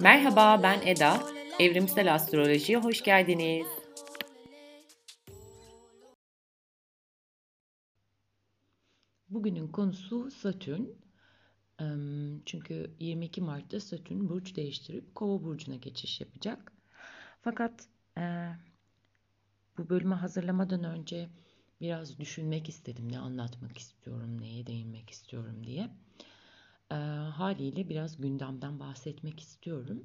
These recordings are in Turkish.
Merhaba ben Eda. Evrimsel Astroloji'ye hoş geldiniz. Bugünün konusu Satürn. Çünkü 22 Mart'ta Satürn burç değiştirip Kova burcuna geçiş yapacak. Fakat e, bu bölümü hazırlamadan önce biraz düşünmek istedim. Ne anlatmak istiyorum, neye değinmek istiyorum diye. E, haliyle biraz gündemden bahsetmek istiyorum.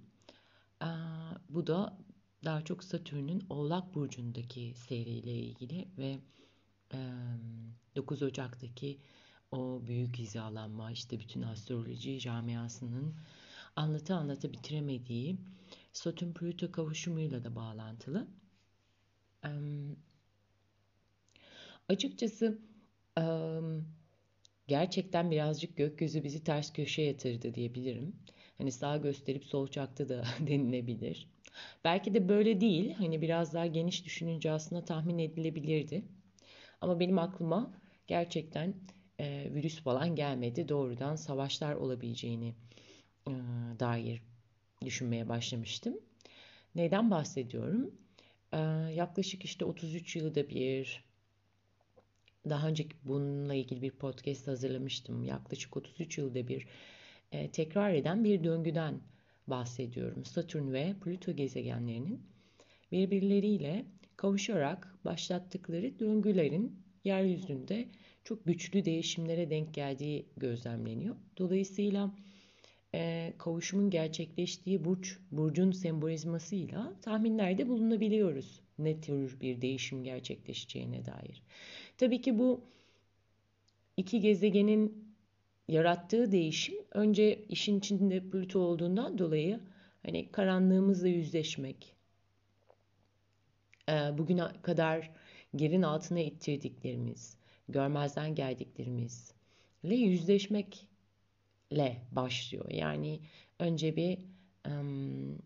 E, bu da daha çok Satürn'ün Oğlak Burcu'ndaki seyriyle ilgili ve e, 9 Ocak'taki o büyük hizalanma işte bütün astroloji camiasının anlatı anlatı bitiremediği Satürn Plüto kavuşumuyla da bağlantılı. Ee, açıkçası e, gerçekten birazcık gökyüzü bizi ters köşe yatırdı diyebilirim. Hani sağ gösterip sol çaktı da denilebilir. Belki de böyle değil. Hani biraz daha geniş düşününce aslında tahmin edilebilirdi. Ama benim aklıma gerçekten e, virüs falan gelmedi. Doğrudan savaşlar olabileceğini e, dair düşünmeye başlamıştım. Neyden bahsediyorum? E, yaklaşık işte 33 yılda bir, daha önce bununla ilgili bir podcast hazırlamıştım. Yaklaşık 33 yılda bir e, tekrar eden bir döngüden bahsediyorum. Satürn ve Plüto gezegenlerinin birbirleriyle kavuşarak başlattıkları döngülerin yeryüzünde çok güçlü değişimlere denk geldiği gözlemleniyor. Dolayısıyla e, kavuşumun gerçekleştiği burç, burcun sembolizmasıyla tahminlerde bulunabiliyoruz. Ne tür bir değişim gerçekleşeceğine dair. Tabii ki bu iki gezegenin yarattığı değişim önce işin içinde Plüto olduğundan dolayı hani karanlığımızla yüzleşmek, e, bugüne kadar yerin altına ittirdiklerimiz, görmezden geldiklerimizle yüzleşmekle başlıyor. Yani önce bir um,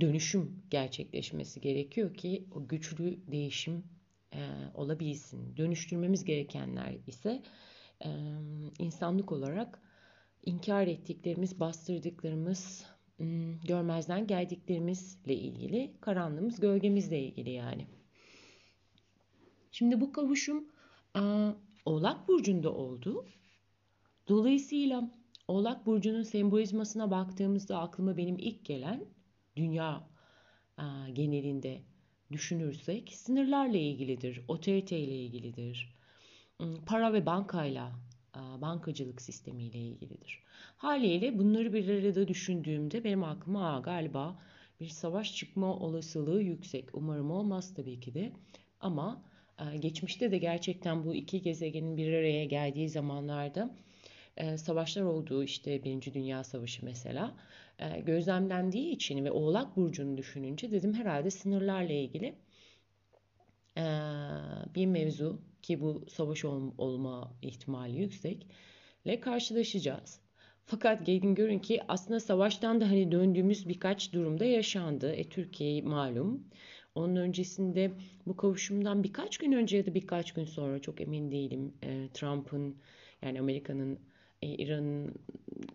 dönüşüm gerçekleşmesi gerekiyor ki o güçlü değişim e, olabilsin. Dönüştürmemiz gerekenler ise e, insanlık olarak inkar ettiklerimiz, bastırdıklarımız, görmezden geldiklerimizle ilgili, karanlığımız, gölgemizle ilgili yani. Şimdi bu kavuşum Oğlak Burcu'nda oldu. Dolayısıyla Oğlak Burcu'nun sembolizmasına baktığımızda aklıma benim ilk gelen dünya genelinde düşünürsek sınırlarla ilgilidir, otoriteyle ilgilidir, para ve bankayla, bankacılık sistemiyle ilgilidir. Haliyle bunları bir arada düşündüğümde benim aklıma galiba bir savaş çıkma olasılığı yüksek. Umarım olmaz tabii ki de ama geçmişte de gerçekten bu iki gezegenin bir araya geldiği zamanlarda savaşlar olduğu işte Birinci Dünya Savaşı mesela gözlemlendiği için ve Oğlak Burcu'nu düşününce dedim herhalde sınırlarla ilgili bir mevzu ki bu savaş olma ihtimali yüksekle karşılaşacağız. Fakat gelin görün ki aslında savaştan da hani döndüğümüz birkaç durumda yaşandı. E, Türkiye malum. Onun öncesinde bu kavuşumdan birkaç gün önce ya da birkaç gün sonra çok emin değilim. E, Trump'ın yani Amerika'nın e, İran'ın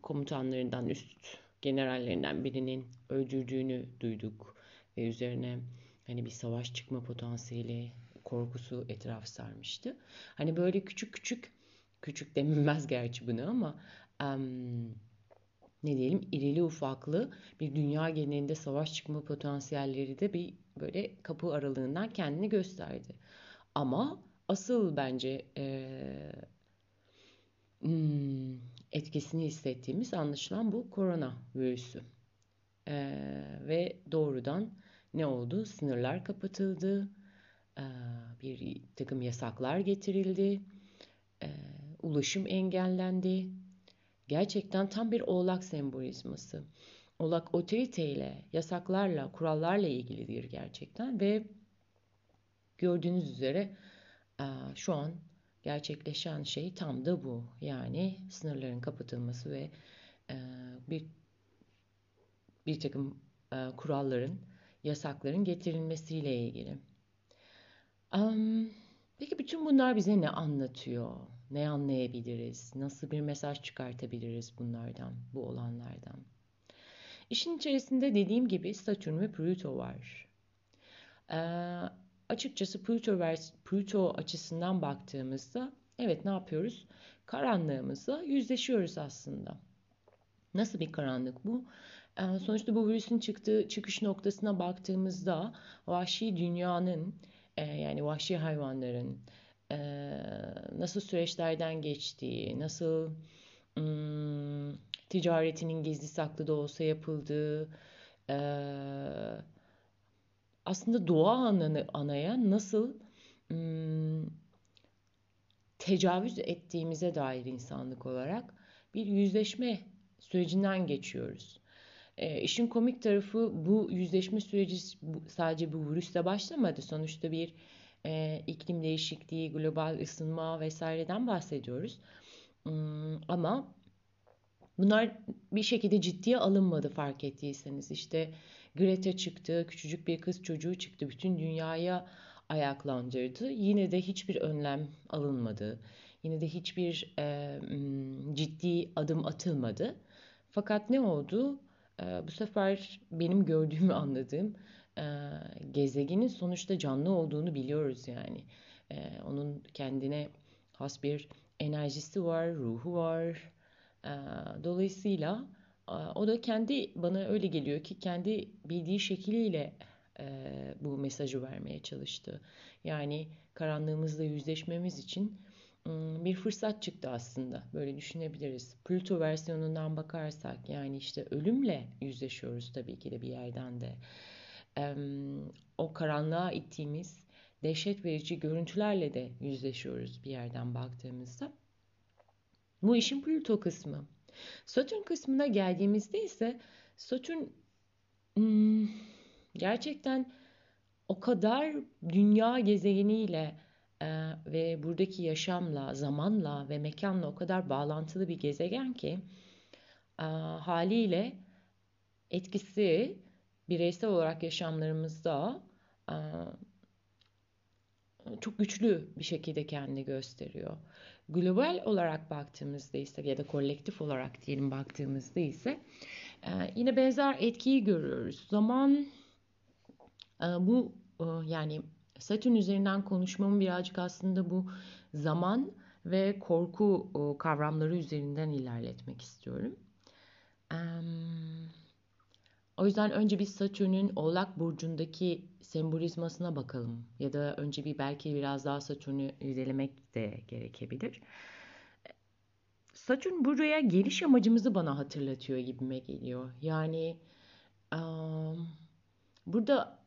komutanlarından üst generallerinden birinin öldürdüğünü duyduk ve üzerine hani bir savaş çıkma potansiyeli korkusu etraf sarmıştı. Hani böyle küçük küçük küçük denilmez gerçi bunu ama um, ne diyelim irili ufaklı bir dünya genelinde savaş çıkma potansiyelleri de bir böyle kapı aralığından kendini gösterdi. Ama asıl bence e, hmm, etkisini hissettiğimiz anlaşılan bu korona virüsü. E, ve doğrudan ne oldu? Sınırlar kapatıldı, e, bir takım yasaklar getirildi, e, ulaşım engellendi. Gerçekten tam bir oğlak sembolizması. Oğlak otoriteyle, yasaklarla, kurallarla ilgilidir gerçekten ve gördüğünüz üzere şu an gerçekleşen şey tam da bu. Yani sınırların kapatılması ve bir bir takım kuralların yasakların getirilmesiyle ilgili. Um, peki bütün bunlar bize ne anlatıyor? Ne anlayabiliriz? Nasıl bir mesaj çıkartabiliriz bunlardan, bu olanlardan? İşin içerisinde dediğim gibi Satürn ve Plüto var. Ee, açıkçası Plüto, Plüto açısından baktığımızda evet ne yapıyoruz? Karanlığımızla yüzleşiyoruz aslında. Nasıl bir karanlık bu? Ee, sonuçta bu virüsün çıktığı çıkış noktasına baktığımızda vahşi dünyanın e, yani vahşi hayvanların e, nasıl süreçlerden geçtiği, nasıl hmm, ticaretinin gizli saklı da olsa yapıldığı, e, aslında doğa ananı, anaya nasıl tecavüz ettiğimize dair insanlık olarak bir yüzleşme sürecinden geçiyoruz. E, işin komik tarafı bu yüzleşme süreci sadece bu virüsle başlamadı. Sonuçta bir e, iklim değişikliği, global ısınma vesaireden bahsediyoruz. Hmm, ama bunlar bir şekilde ciddiye alınmadı fark ettiyseniz. İşte Greta çıktı, küçücük bir kız çocuğu çıktı, bütün dünyaya ayaklandırdı. Yine de hiçbir önlem alınmadı. Yine de hiçbir e, ciddi adım atılmadı. Fakat ne oldu? E, bu sefer benim gördüğümü anladığım e, gezegenin sonuçta canlı olduğunu biliyoruz yani. E, onun kendine has bir enerjisi var, ruhu var. E, dolayısıyla o da kendi bana öyle geliyor ki kendi bildiği şekliyle e, bu mesajı vermeye çalıştı. Yani karanlığımızla yüzleşmemiz için bir fırsat çıktı aslında. Böyle düşünebiliriz. Pluto versiyonundan bakarsak yani işte ölümle yüzleşiyoruz tabii ki de bir yerden de. O karanlığa ittiğimiz dehşet verici görüntülerle de yüzleşiyoruz bir yerden baktığımızda. Bu işin Pluto kısmı. Satürn kısmına geldiğimizde ise Satürn gerçekten o kadar dünya gezegeniyle e, ve buradaki yaşamla, zamanla ve mekanla o kadar bağlantılı bir gezegen ki e, haliyle etkisi bireysel olarak yaşamlarımızda e, çok güçlü bir şekilde kendini gösteriyor. Global olarak baktığımızda ise ya da kolektif olarak diyelim baktığımızda ise yine benzer etkiyi görüyoruz. Zaman bu yani Satürn üzerinden konuşmamı birazcık aslında bu zaman ve korku kavramları üzerinden ilerletmek istiyorum. O yüzden önce bir Satürn'ün Oğlak Burcu'ndaki sembolizmasına bakalım. Ya da önce bir belki biraz daha Satürn'ü irdelemek de gerekebilir. Satürn buraya geliş amacımızı bana hatırlatıyor gibime geliyor. Yani burada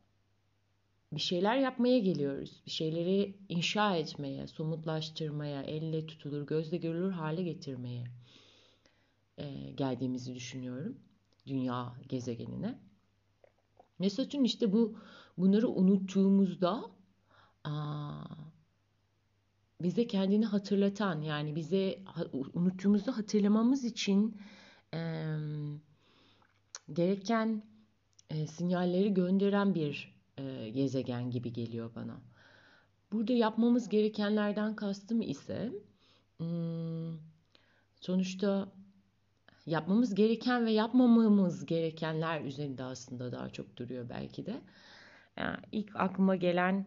bir şeyler yapmaya geliyoruz. Bir şeyleri inşa etmeye, somutlaştırmaya, elle tutulur, gözle görülür hale getirmeye e, geldiğimizi düşünüyorum. Dünya gezegenine. Ve Satürn işte bu bunları unuttuğumuzda aa, bize kendini hatırlatan yani bize unuttuğumuzda hatırlamamız için e, gereken e, sinyalleri gönderen bir e, gezegen gibi geliyor bana. Burada yapmamız gerekenlerden kastım ise hmm, sonuçta yapmamız gereken ve yapmamamız gerekenler üzerinde aslında daha çok duruyor belki de. Yani ilk aklıma gelen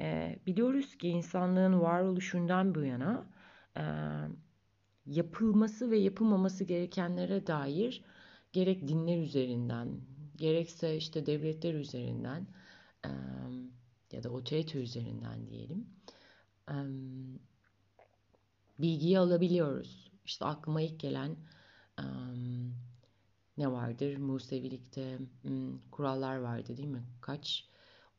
e, biliyoruz ki insanlığın varoluşundan bu yana e, yapılması ve yapılmaması gerekenlere dair gerek dinler üzerinden gerekse işte devletler üzerinden ya da otorite üzerinden diyelim bilgiyi alabiliyoruz. İşte aklıma ilk gelen ne vardır? Musevilikte kurallar vardı değil mi? Kaç?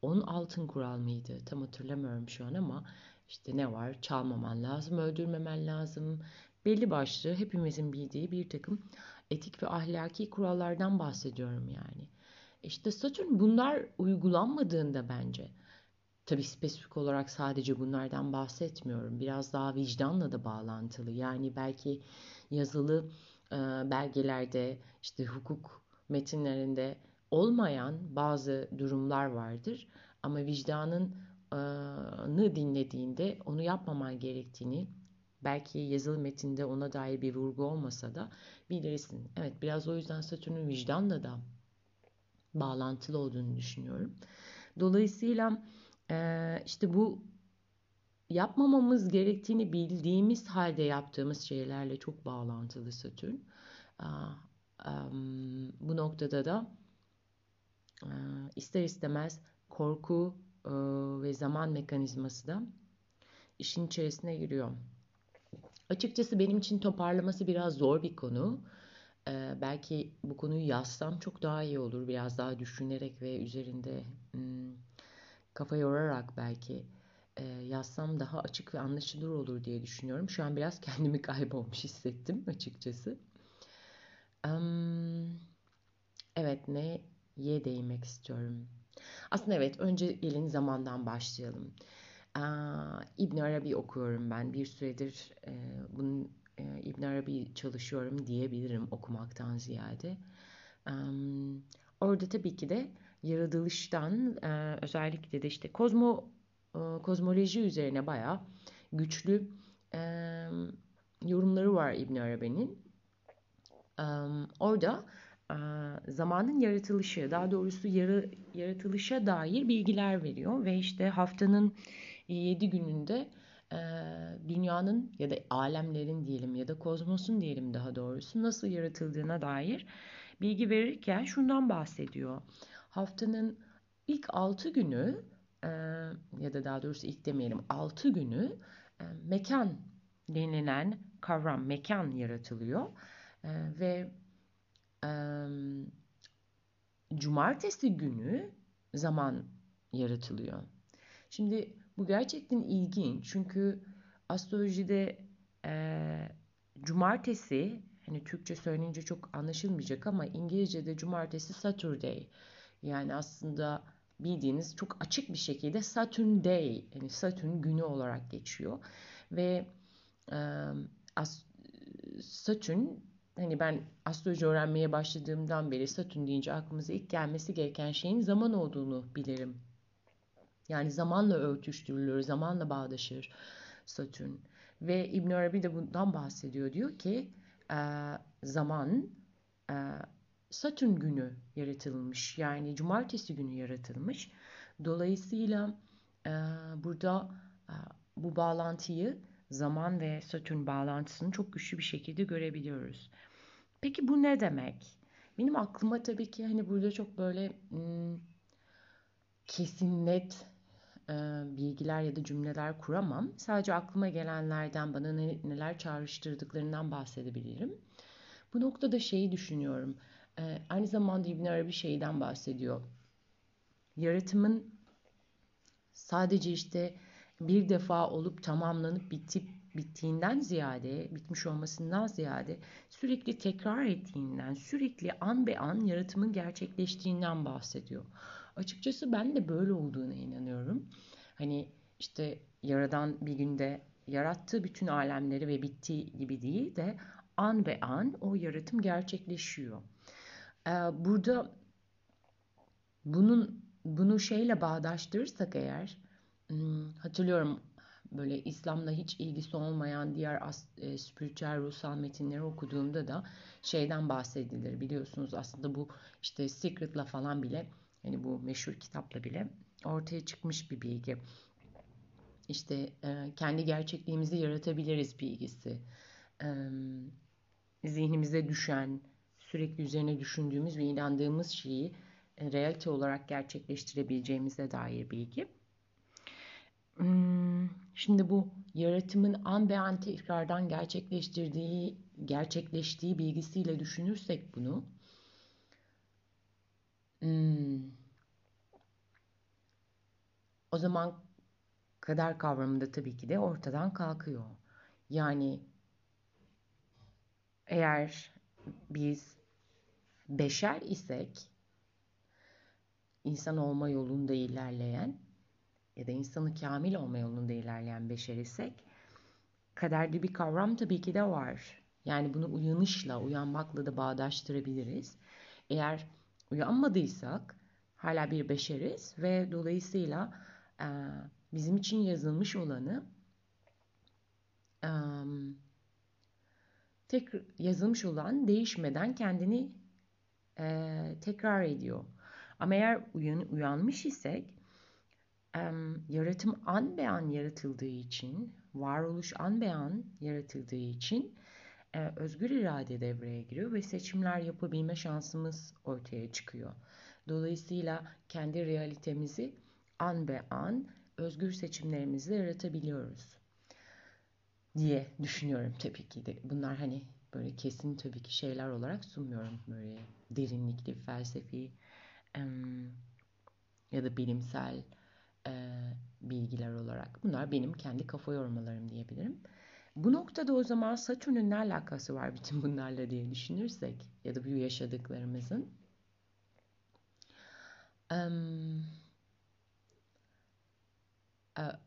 10 altın kural mıydı? Tam hatırlamıyorum şu an ama işte ne var? Çalmaman lazım, öldürmemen lazım. Belli başlı hepimizin bildiği bir takım etik ve ahlaki kurallardan bahsediyorum yani. İşte Satürn bunlar uygulanmadığında bence tabii spesifik olarak sadece bunlardan bahsetmiyorum. Biraz daha vicdanla da bağlantılı. Yani belki yazılı belgelerde işte hukuk metinlerinde olmayan bazı durumlar vardır. Ama vicdanın nı dinlediğinde onu yapmaman gerektiğini belki yazılı metinde ona dair bir vurgu olmasa da bilirsin. Evet biraz o yüzden Satürn'ün vicdanla da bağlantılı olduğunu düşünüyorum. Dolayısıyla işte bu yapmamamız gerektiğini bildiğimiz halde yaptığımız şeylerle çok bağlantılı Satürn. Bu noktada da ister istemez korku ve zaman mekanizması da işin içerisine giriyor. Açıkçası benim için toparlaması biraz zor bir konu. Ee, belki bu konuyu yazsam çok daha iyi olur. Biraz daha düşünerek ve üzerinde hmm, kafa yorarak belki e, yazsam daha açık ve anlaşılır olur diye düşünüyorum. Şu an biraz kendimi kaybolmuş hissettim açıkçası. Um, evet neye değinmek istiyorum. Aslında evet önce gelin zamandan başlayalım. İbn Arabi okuyorum ben. Bir süredir e, bunun e, İbn Arabi çalışıyorum diyebilirim okumaktan ziyade. Orada tabii ki de yaratılıştan e, özellikle de işte kozmo kozmoloji üzerine bayağı güçlü yorumları var İbn Arabi'nin. Orada zamanın yaratılışı, daha doğrusu yarı, yaratılışa dair bilgiler veriyor ve işte haftanın 7 gününde e, dünyanın ya da alemlerin diyelim ya da kozmosun diyelim daha doğrusu nasıl yaratıldığına dair bilgi verirken şundan bahsediyor. Haftanın ilk 6 günü ya da daha doğrusu ilk demeyelim 6 günü mekan denilen kavram mekan yaratılıyor ve cumartesi günü zaman yaratılıyor. Şimdi bu gerçekten ilginç çünkü astrolojide e, cumartesi hani Türkçe söyleyince çok anlaşılmayacak ama İngilizce'de cumartesi Saturday yani aslında bildiğiniz çok açık bir şekilde Saturn Day yani Satürn günü olarak geçiyor ve e, as, hani ben astroloji öğrenmeye başladığımdan beri Satürn deyince aklımıza ilk gelmesi gereken şeyin zaman olduğunu bilirim. Yani zamanla örtüştürülür, zamanla bağdaşır Satürn. Ve İbn Arabi de bundan bahsediyor. Diyor ki zaman Satürn günü yaratılmış. Yani cumartesi günü yaratılmış. Dolayısıyla e, burada bu bağlantıyı zaman ve Satürn bağlantısını çok güçlü bir şekilde görebiliyoruz. Peki bu ne demek? Benim aklıma tabii ki hani burada çok böyle hmm, kesin net e, bilgiler ya da cümleler kuramam. Sadece aklıma gelenlerden bana ne, neler çağrıştırdıklarından bahsedebilirim. Bu noktada şeyi düşünüyorum. E, aynı zamanda İbn Arabi şeyden bahsediyor. Yaratımın sadece işte bir defa olup tamamlanıp bitip bittiğinden ziyade, bitmiş olmasından ziyade sürekli tekrar ettiğinden, sürekli an be an yaratımın gerçekleştiğinden bahsediyor. Açıkçası ben de böyle olduğuna inanıyorum. Hani işte yaradan bir günde yarattığı bütün alemleri ve bittiği gibi değil de an be an o yaratım gerçekleşiyor. Burada bunun bunu şeyle bağdaştırırsak eğer hmm, hatırlıyorum böyle İslam'la hiç ilgisi olmayan diğer as, e, spiritüel ruhsal metinleri okuduğumda da şeyden bahsedilir biliyorsunuz aslında bu işte Secret'la falan bile yani bu meşhur kitapla bile ortaya çıkmış bir bilgi. İşte e, kendi gerçekliğimizi yaratabiliriz bilgisi. E, zihnimize düşen, sürekli üzerine düşündüğümüz ve inandığımız şeyi e, realite olarak gerçekleştirebileceğimize dair bilgi. Hmm, şimdi bu yaratımın an be an tekrardan gerçekleştirdiği, gerçekleştiği bilgisiyle düşünürsek bunu, Hmm. O zaman kader kavramı da tabii ki de ortadan kalkıyor. Yani eğer biz beşer isek insan olma yolunda ilerleyen ya da insanı kamil olma yolunda ilerleyen beşer isek kaderde bir kavram tabii ki de var. Yani bunu uyanışla, uyanmakla da bağdaştırabiliriz. Eğer uyanmadıysak hala bir beşeriz ve dolayısıyla e, bizim için yazılmış olanı e, tek yazılmış olan değişmeden kendini e, tekrar ediyor. Ama eğer uyan, uyanmış isek e, yaratım an be an yaratıldığı için, varoluş an be an yaratıldığı için e, özgür irade devreye giriyor ve seçimler yapabilme şansımız ortaya çıkıyor. Dolayısıyla kendi realitemizi an be an özgür seçimlerimizle yaratabiliyoruz diye düşünüyorum tabii ki de. Bunlar hani böyle kesin tabii ki şeyler olarak sunmuyorum. Böyle derinlikli, felsefi ya da bilimsel bilgiler olarak. Bunlar benim kendi kafa yormalarım diyebilirim. Bu noktada o zaman Satürn'ün ne alakası var bütün bunlarla diye düşünürsek ya da bu yaşadıklarımızın. Um, uh,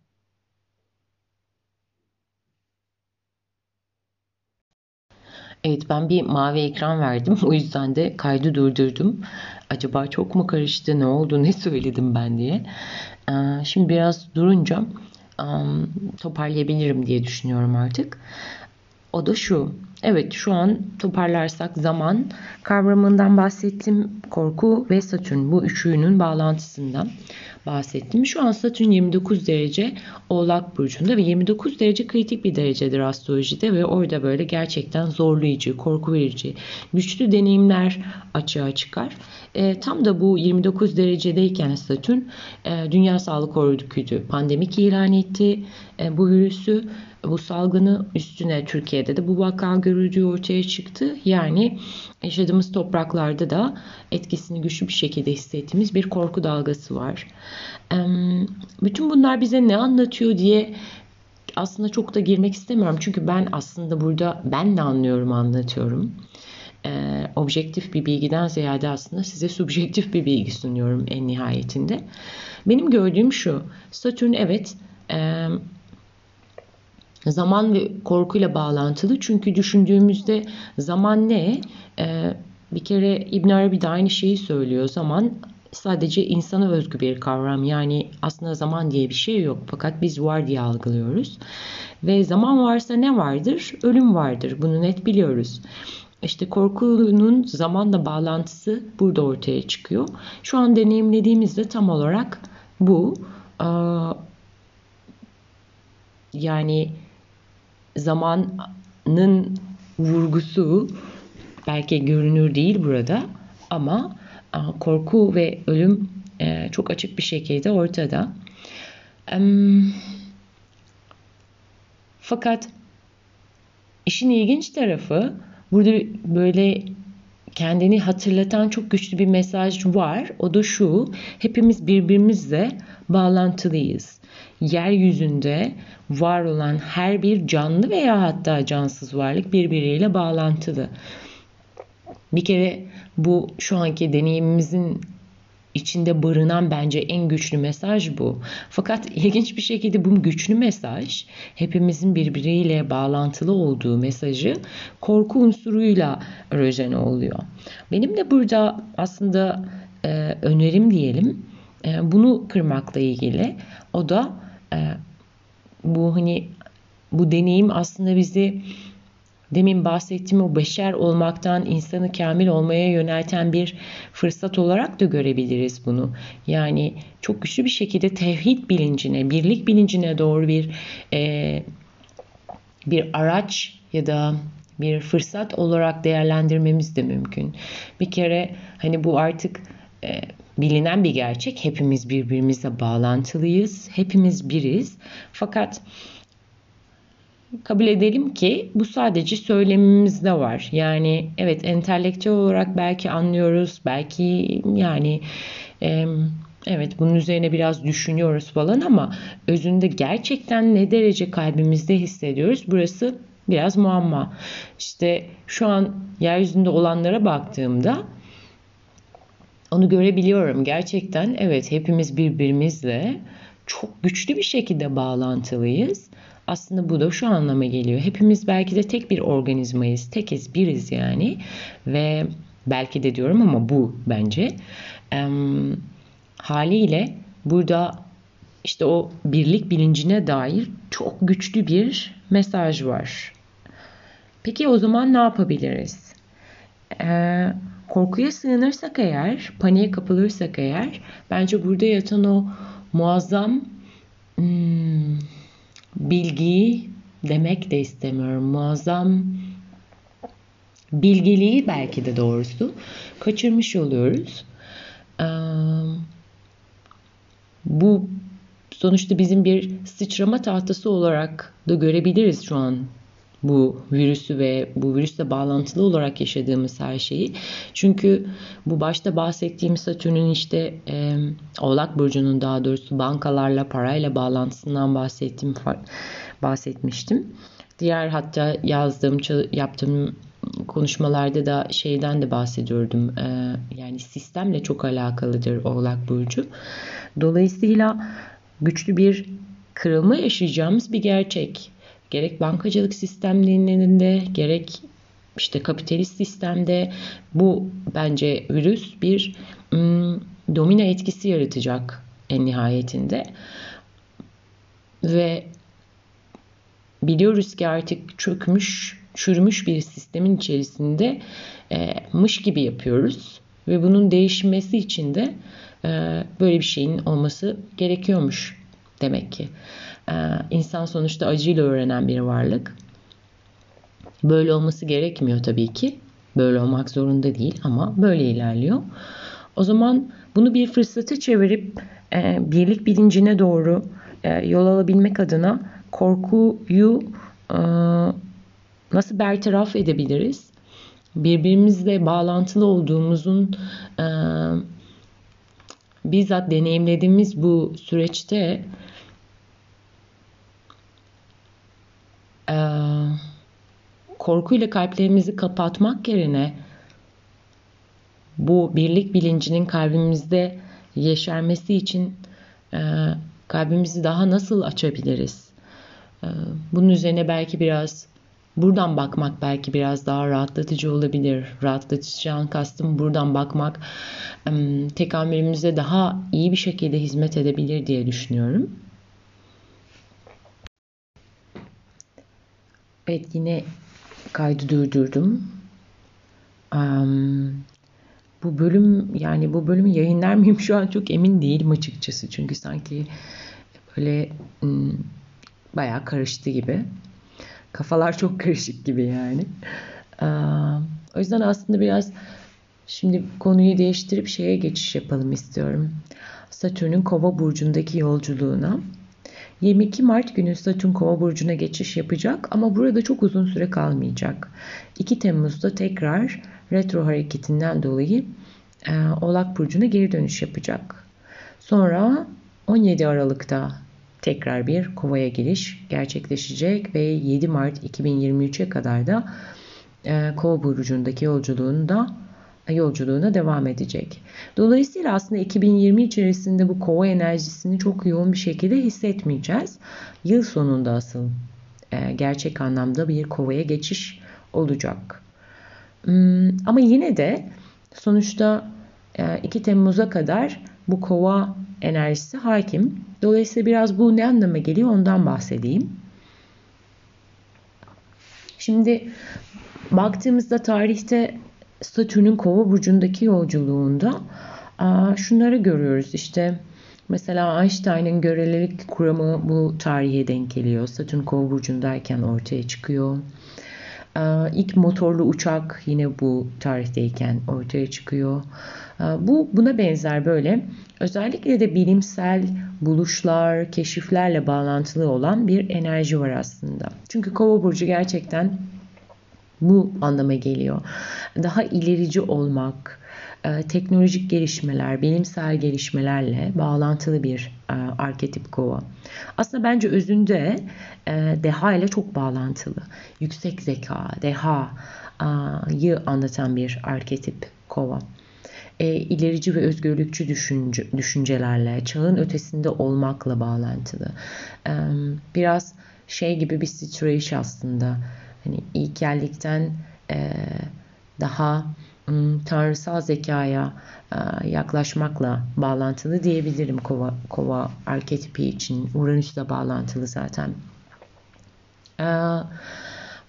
Evet ben bir mavi ekran verdim. O yüzden de kaydı durdurdum. Acaba çok mu karıştı, ne oldu, ne söyledim ben diye. Şimdi biraz durunca toparlayabilirim diye düşünüyorum artık. O da şu. Evet şu an toparlarsak zaman kavramından bahsettim. Korku ve Satürn bu üçünün bağlantısından bahsettim. Şu an Satürn 29 derece Oğlak Burcu'nda ve 29 derece kritik bir derecedir astrolojide ve orada böyle gerçekten zorlayıcı, korku verici, güçlü deneyimler açığa çıkar. E, tam da bu 29 derecedeyken Satürn e, Dünya Sağlık Örgütü pandemik ilan etti. E, bu virüsü bu salgını üstüne Türkiye'de de bu vaka görüldüğü ortaya çıktı. Yani yaşadığımız topraklarda da etkisini güçlü bir şekilde hissettiğimiz bir korku dalgası var. Bütün bunlar bize ne anlatıyor diye aslında çok da girmek istemiyorum. Çünkü ben aslında burada ben ne anlıyorum anlatıyorum. Ee, objektif bir bilgiden ziyade aslında size subjektif bir bilgi sunuyorum en nihayetinde. Benim gördüğüm şu. Satürn evet e, zaman ve korkuyla bağlantılı. Çünkü düşündüğümüzde zaman ne? Ee, bir kere İbn Arabi de aynı şeyi söylüyor. Zaman sadece insana özgü bir kavram. Yani aslında zaman diye bir şey yok. Fakat biz var diye algılıyoruz. Ve zaman varsa ne vardır? Ölüm vardır. Bunu net biliyoruz. İşte korkunun zamanla bağlantısı burada ortaya çıkıyor. Şu an deneyimlediğimizde tam olarak bu. Yani zamanın vurgusu belki görünür değil burada ama korku ve ölüm e, çok açık bir şekilde ortada. Fakat işin ilginç tarafı burada böyle kendini hatırlatan çok güçlü bir mesaj var. O da şu, hepimiz birbirimizle bağlantılıyız. Yeryüzünde var olan her bir canlı veya hatta cansız varlık birbiriyle bağlantılı. Bir kere bu şu anki deneyimimizin içinde barınan bence en güçlü mesaj bu. Fakat ilginç bir şekilde bu güçlü mesaj hepimizin birbiriyle bağlantılı olduğu mesajı korku unsuruyla rojene oluyor. Benim de burada aslında e, önerim diyelim e, bunu kırmakla ilgili. O da e, bu hani bu deneyim aslında bizi demin bahsettiğim o beşer olmaktan insanı kamil olmaya yönelten bir fırsat olarak da görebiliriz bunu. Yani çok güçlü bir şekilde tevhid bilincine, birlik bilincine doğru bir e, bir araç ya da bir fırsat olarak değerlendirmemiz de mümkün. Bir kere hani bu artık e, bilinen bir gerçek. Hepimiz birbirimizle bağlantılıyız. Hepimiz biriz. Fakat kabul edelim ki bu sadece söylemimizde var. Yani evet entelektüel olarak belki anlıyoruz. Belki yani e, evet bunun üzerine biraz düşünüyoruz falan ama özünde gerçekten ne derece kalbimizde hissediyoruz? Burası biraz muamma. İşte şu an yeryüzünde olanlara baktığımda onu görebiliyorum. Gerçekten evet hepimiz birbirimizle çok güçlü bir şekilde bağlantılıyız. Aslında bu da şu anlama geliyor. Hepimiz belki de tek bir organizmayız. Tekiz, biriz yani. Ve belki de diyorum ama bu bence. E, haliyle burada işte o birlik bilincine dair çok güçlü bir mesaj var. Peki o zaman ne yapabiliriz? Ee, korkuya sığınırsak eğer, paniğe kapılırsak eğer, bence burada yatan o muazzam hmm, bilgiyi demek de istemiyorum. Muazzam bilgiliği belki de doğrusu kaçırmış oluyoruz. Bu sonuçta bizim bir sıçrama tahtası olarak da görebiliriz şu an bu virüsü ve bu virüsle bağlantılı olarak yaşadığımız her şeyi. Çünkü bu başta bahsettiğim Satürn'ün işte e, Oğlak Burcu'nun daha doğrusu bankalarla, parayla bağlantısından bahsettim, bahsetmiştim. Diğer hatta yazdığım, yaptığım konuşmalarda da şeyden de bahsediyordum. E, yani sistemle çok alakalıdır Oğlak Burcu. Dolayısıyla güçlü bir kırılma yaşayacağımız bir gerçek. Gerek bankacılık sistemlerinde gerek işte kapitalist sistemde bu bence virüs bir ım, domino etkisi yaratacak en nihayetinde. Ve biliyoruz ki artık çökmüş, çürümüş bir sistemin içerisinde e, mış gibi yapıyoruz. Ve bunun değişmesi için de e, böyle bir şeyin olması gerekiyormuş demek ki. E, insan sonuçta acıyla öğrenen bir varlık. Böyle olması gerekmiyor tabii ki. Böyle olmak zorunda değil ama böyle ilerliyor. O zaman bunu bir fırsatı çevirip e, birlik bilincine doğru yol alabilmek adına korkuyu nasıl bertaraf edebiliriz? Birbirimizle bağlantılı olduğumuzun bizzat deneyimlediğimiz bu süreçte e, korkuyla kalplerimizi kapatmak yerine bu birlik bilincinin kalbimizde yeşermesi için e, kalbimizi daha nasıl açabiliriz? E, bunun üzerine belki biraz Buradan bakmak belki biraz daha rahatlatıcı olabilir. Rahatlatıcıdan kastım buradan bakmak tekamülümüze daha iyi bir şekilde hizmet edebilir diye düşünüyorum. Evet yine kaydı durdurdum. Um, bu bölüm yani bu bölümü yayınlar mıyım şu an çok emin değilim açıkçası. Çünkü sanki böyle um, bayağı karıştı gibi. Kafalar çok karışık gibi yani. o yüzden aslında biraz şimdi konuyu değiştirip şeye geçiş yapalım istiyorum. Satürn'ün Kova burcundaki yolculuğuna. 22 Mart günü Satürn Kova burcuna geçiş yapacak ama burada çok uzun süre kalmayacak. 2 Temmuz'da tekrar retro hareketinden dolayı e, Oğlak burcuna geri dönüş yapacak. Sonra 17 Aralık'ta tekrar bir kovaya giriş gerçekleşecek ve 7 Mart 2023'e kadar da e, kova burcundaki yolculuğunda yolculuğuna devam edecek. Dolayısıyla aslında 2020 içerisinde bu kova enerjisini çok yoğun bir şekilde hissetmeyeceğiz. Yıl sonunda asıl e, gerçek anlamda bir kovaya geçiş olacak. Hmm, ama yine de sonuçta 2 e, Temmuz'a kadar bu kova enerjisi hakim. Dolayısıyla biraz bu ne anlama geliyor ondan bahsedeyim. Şimdi baktığımızda tarihte Satürn'ün kova burcundaki yolculuğunda şunları görüyoruz. İşte mesela Einstein'ın görelilik kuramı bu tarihe denk geliyor. Satürn kova burcundayken ortaya çıkıyor. İlk motorlu uçak yine bu tarihteyken ortaya çıkıyor. Bu buna benzer böyle özellikle de bilimsel buluşlar, keşiflerle bağlantılı olan bir enerji var aslında. Çünkü Kova burcu gerçekten bu anlama geliyor. Daha ilerici olmak, teknolojik gelişmeler, bilimsel gelişmelerle bağlantılı bir arketip kova. Aslında bence özünde deha ile çok bağlantılı. Yüksek zeka, deha'yı anlatan bir arketip kova e, ilerici ve özgürlükçü düşünce, düşüncelerle, çağın ötesinde olmakla bağlantılı. E, biraz şey gibi bir situation aslında. Hani ilkellikten e, daha tanrısal zekaya yaklaşmakla bağlantılı diyebilirim kova, kova arketipi için. Uranüs'le bağlantılı zaten.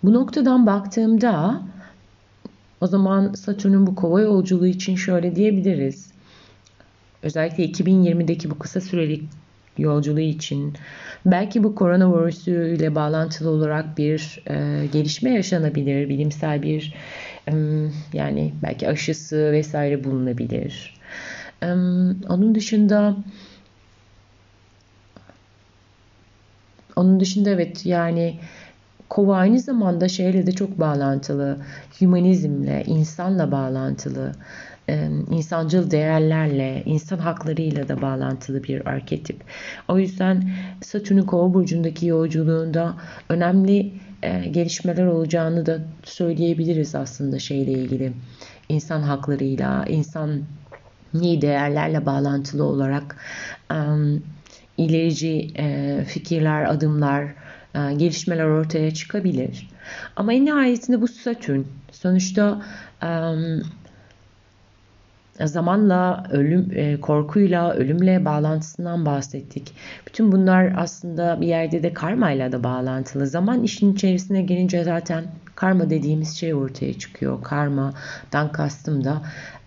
Bu noktadan baktığımda o zaman Satürn'ün bu kova yolculuğu için şöyle diyebiliriz. Özellikle 2020'deki bu kısa süreli yolculuğu için belki bu koronavirüsü ile bağlantılı olarak bir e, gelişme yaşanabilir. Bilimsel bir e, yani belki aşısı vesaire bulunabilir. E, onun dışında onun dışında evet yani Kova aynı zamanda şeyle de çok bağlantılı. Hümanizmle, insanla bağlantılı. İnsancıl değerlerle, insan haklarıyla da bağlantılı bir arketip. O yüzden Satürn'ün Kova burcundaki yolculuğunda önemli gelişmeler olacağını da söyleyebiliriz aslında şeyle ilgili. İnsan haklarıyla, insan iyi değerlerle bağlantılı olarak ilerici fikirler, adımlar, e, gelişmeler ortaya çıkabilir. Ama en nihayetinde bu Satürn sonuçta zamanla ölüm e, korkuyla ölümle bağlantısından bahsettik. Bütün bunlar aslında bir yerde de karmayla da bağlantılı. Zaman işin içerisine gelince zaten karma dediğimiz şey ortaya çıkıyor. Karmadan kastım da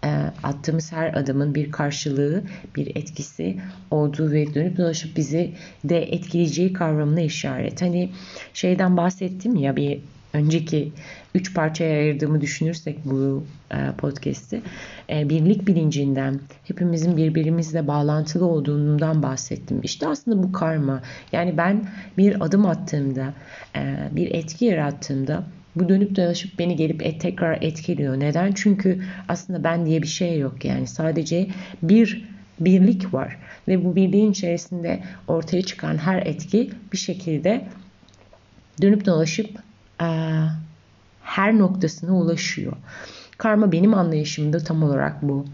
e, attığımız her adımın bir karşılığı, bir etkisi olduğu ve dönüp dolaşıp bizi de etkileyeceği kavramına işaret. Hani şeyden bahsettim ya bir önceki üç parçaya ayırdığımı düşünürsek bu e, podcast'i e, birlik bilincinden hepimizin birbirimizle bağlantılı olduğundan bahsettim. İşte aslında bu karma yani ben bir adım attığımda e, bir etki yarattığımda bu dönüp dolaşıp beni gelip et, tekrar etkiliyor. Neden? Çünkü aslında ben diye bir şey yok yani sadece bir birlik var ve bu birliğin içerisinde ortaya çıkan her etki bir şekilde dönüp dolaşıp her noktasına ulaşıyor. Karma benim anlayışımda tam olarak bu.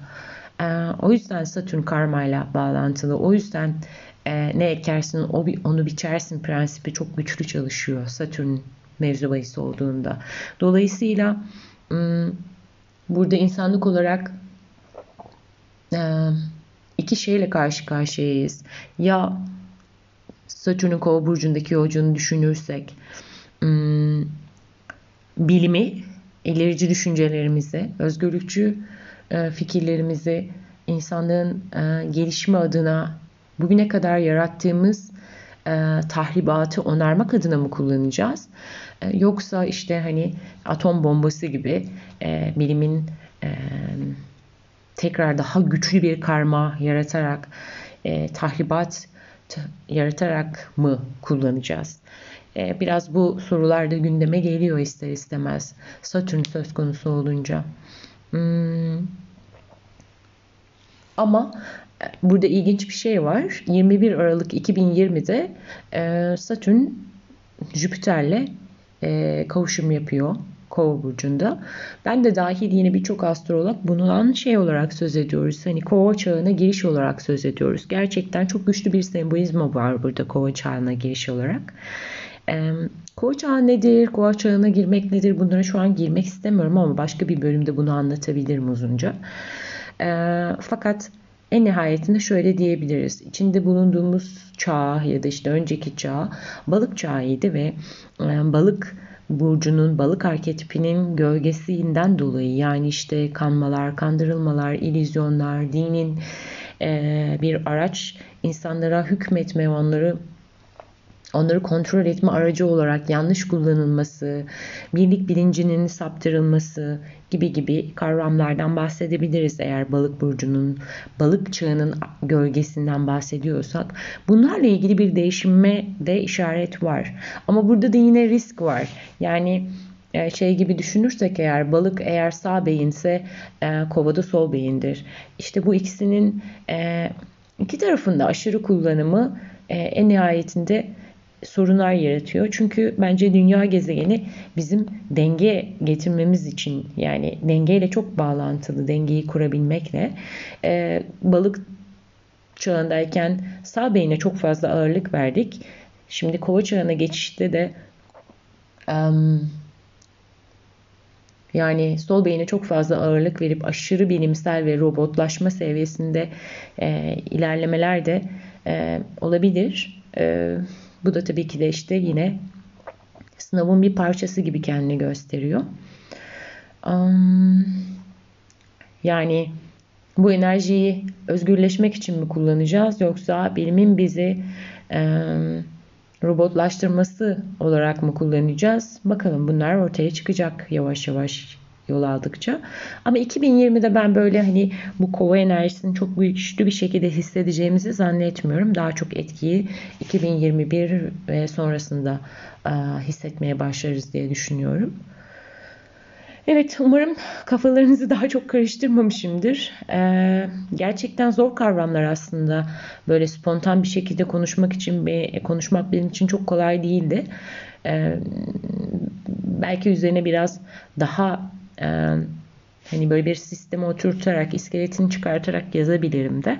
E, o yüzden Satürn karmayla bağlantılı. O yüzden e, ne ekersin onu biçersin prensibi çok güçlü çalışıyor Satürn mevzu bahis olduğunda. Dolayısıyla burada insanlık olarak iki şeyle karşı karşıyayız. Ya Satürn'ün kova burcundaki yolculuğunu düşünürsek bilimi, ilerici düşüncelerimizi, özgürlükçü fikirlerimizi insanlığın gelişimi adına bugüne kadar yarattığımız tahribatı onarmak adına mı kullanacağız? E, yoksa işte hani atom bombası gibi e, bilimin e, tekrar daha güçlü bir karma yaratarak e, tahribat yaratarak mı kullanacağız? E, biraz bu sorular da gündeme geliyor ister istemez. Satürn söz konusu olunca. Hmm. Ama e, burada ilginç bir şey var. 21 Aralık 2020'de e, Satürn Jüpiter'le e, kavuşum yapıyor Kova burcunda. Ben de dahil yine birçok astrolog bundan şey olarak söz ediyoruz. Hani Kova çağına giriş olarak söz ediyoruz. Gerçekten çok güçlü bir sembolizm var burada Kova çağına giriş olarak. Kova çağı nedir? Kova çağına girmek nedir? Bunlara şu an girmek istemiyorum ama başka bir bölümde bunu anlatabilirim uzunca. Fakat en nihayetinde şöyle diyebiliriz. İçinde bulunduğumuz çağ ya da işte önceki çağ balık çağıydı ve balık burcunun balık arketipinin gölgesinden dolayı yani işte kanmalar, kandırılmalar, ilizyonlar, dinin bir araç insanlara hükmetme, onları onları kontrol etme aracı olarak yanlış kullanılması, birlik bilincinin saptırılması gibi gibi kavramlardan bahsedebiliriz eğer balık burcunun, balık çağının gölgesinden bahsediyorsak. Bunlarla ilgili bir değişime de işaret var. Ama burada da yine risk var. Yani e, şey gibi düşünürsek eğer balık eğer sağ beyinse e, kovada sol beyindir. İşte bu ikisinin e, iki tarafında aşırı kullanımı en nihayetinde sorunlar yaratıyor. Çünkü bence dünya gezegeni bizim denge getirmemiz için yani dengeyle çok bağlantılı dengeyi kurabilmekle e, balık çağındayken sağ beyine çok fazla ağırlık verdik. Şimdi kova çağına geçişte de um, Yani sol beyine çok fazla ağırlık verip aşırı bilimsel ve robotlaşma seviyesinde e, ilerlemeler de e, olabilir. E, bu da tabii ki de işte yine sınavın bir parçası gibi kendini gösteriyor. Yani bu enerjiyi özgürleşmek için mi kullanacağız yoksa bilimin bizi robotlaştırması olarak mı kullanacağız? Bakalım bunlar ortaya çıkacak yavaş yavaş yol aldıkça. Ama 2020'de ben böyle hani bu kova enerjisini çok güçlü bir şekilde hissedeceğimizi zannetmiyorum. Daha çok etkiyi 2021 ve sonrasında hissetmeye başlarız diye düşünüyorum. Evet, umarım kafalarınızı daha çok karıştırmamışımdır. Ee, gerçekten zor kavramlar aslında. Böyle spontan bir şekilde konuşmak için konuşmak benim için çok kolay değildi. Ee, belki üzerine biraz daha e, hani böyle bir sisteme oturtarak, iskeletini çıkartarak yazabilirim de.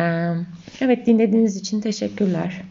Ee, evet, dinlediğiniz için teşekkürler.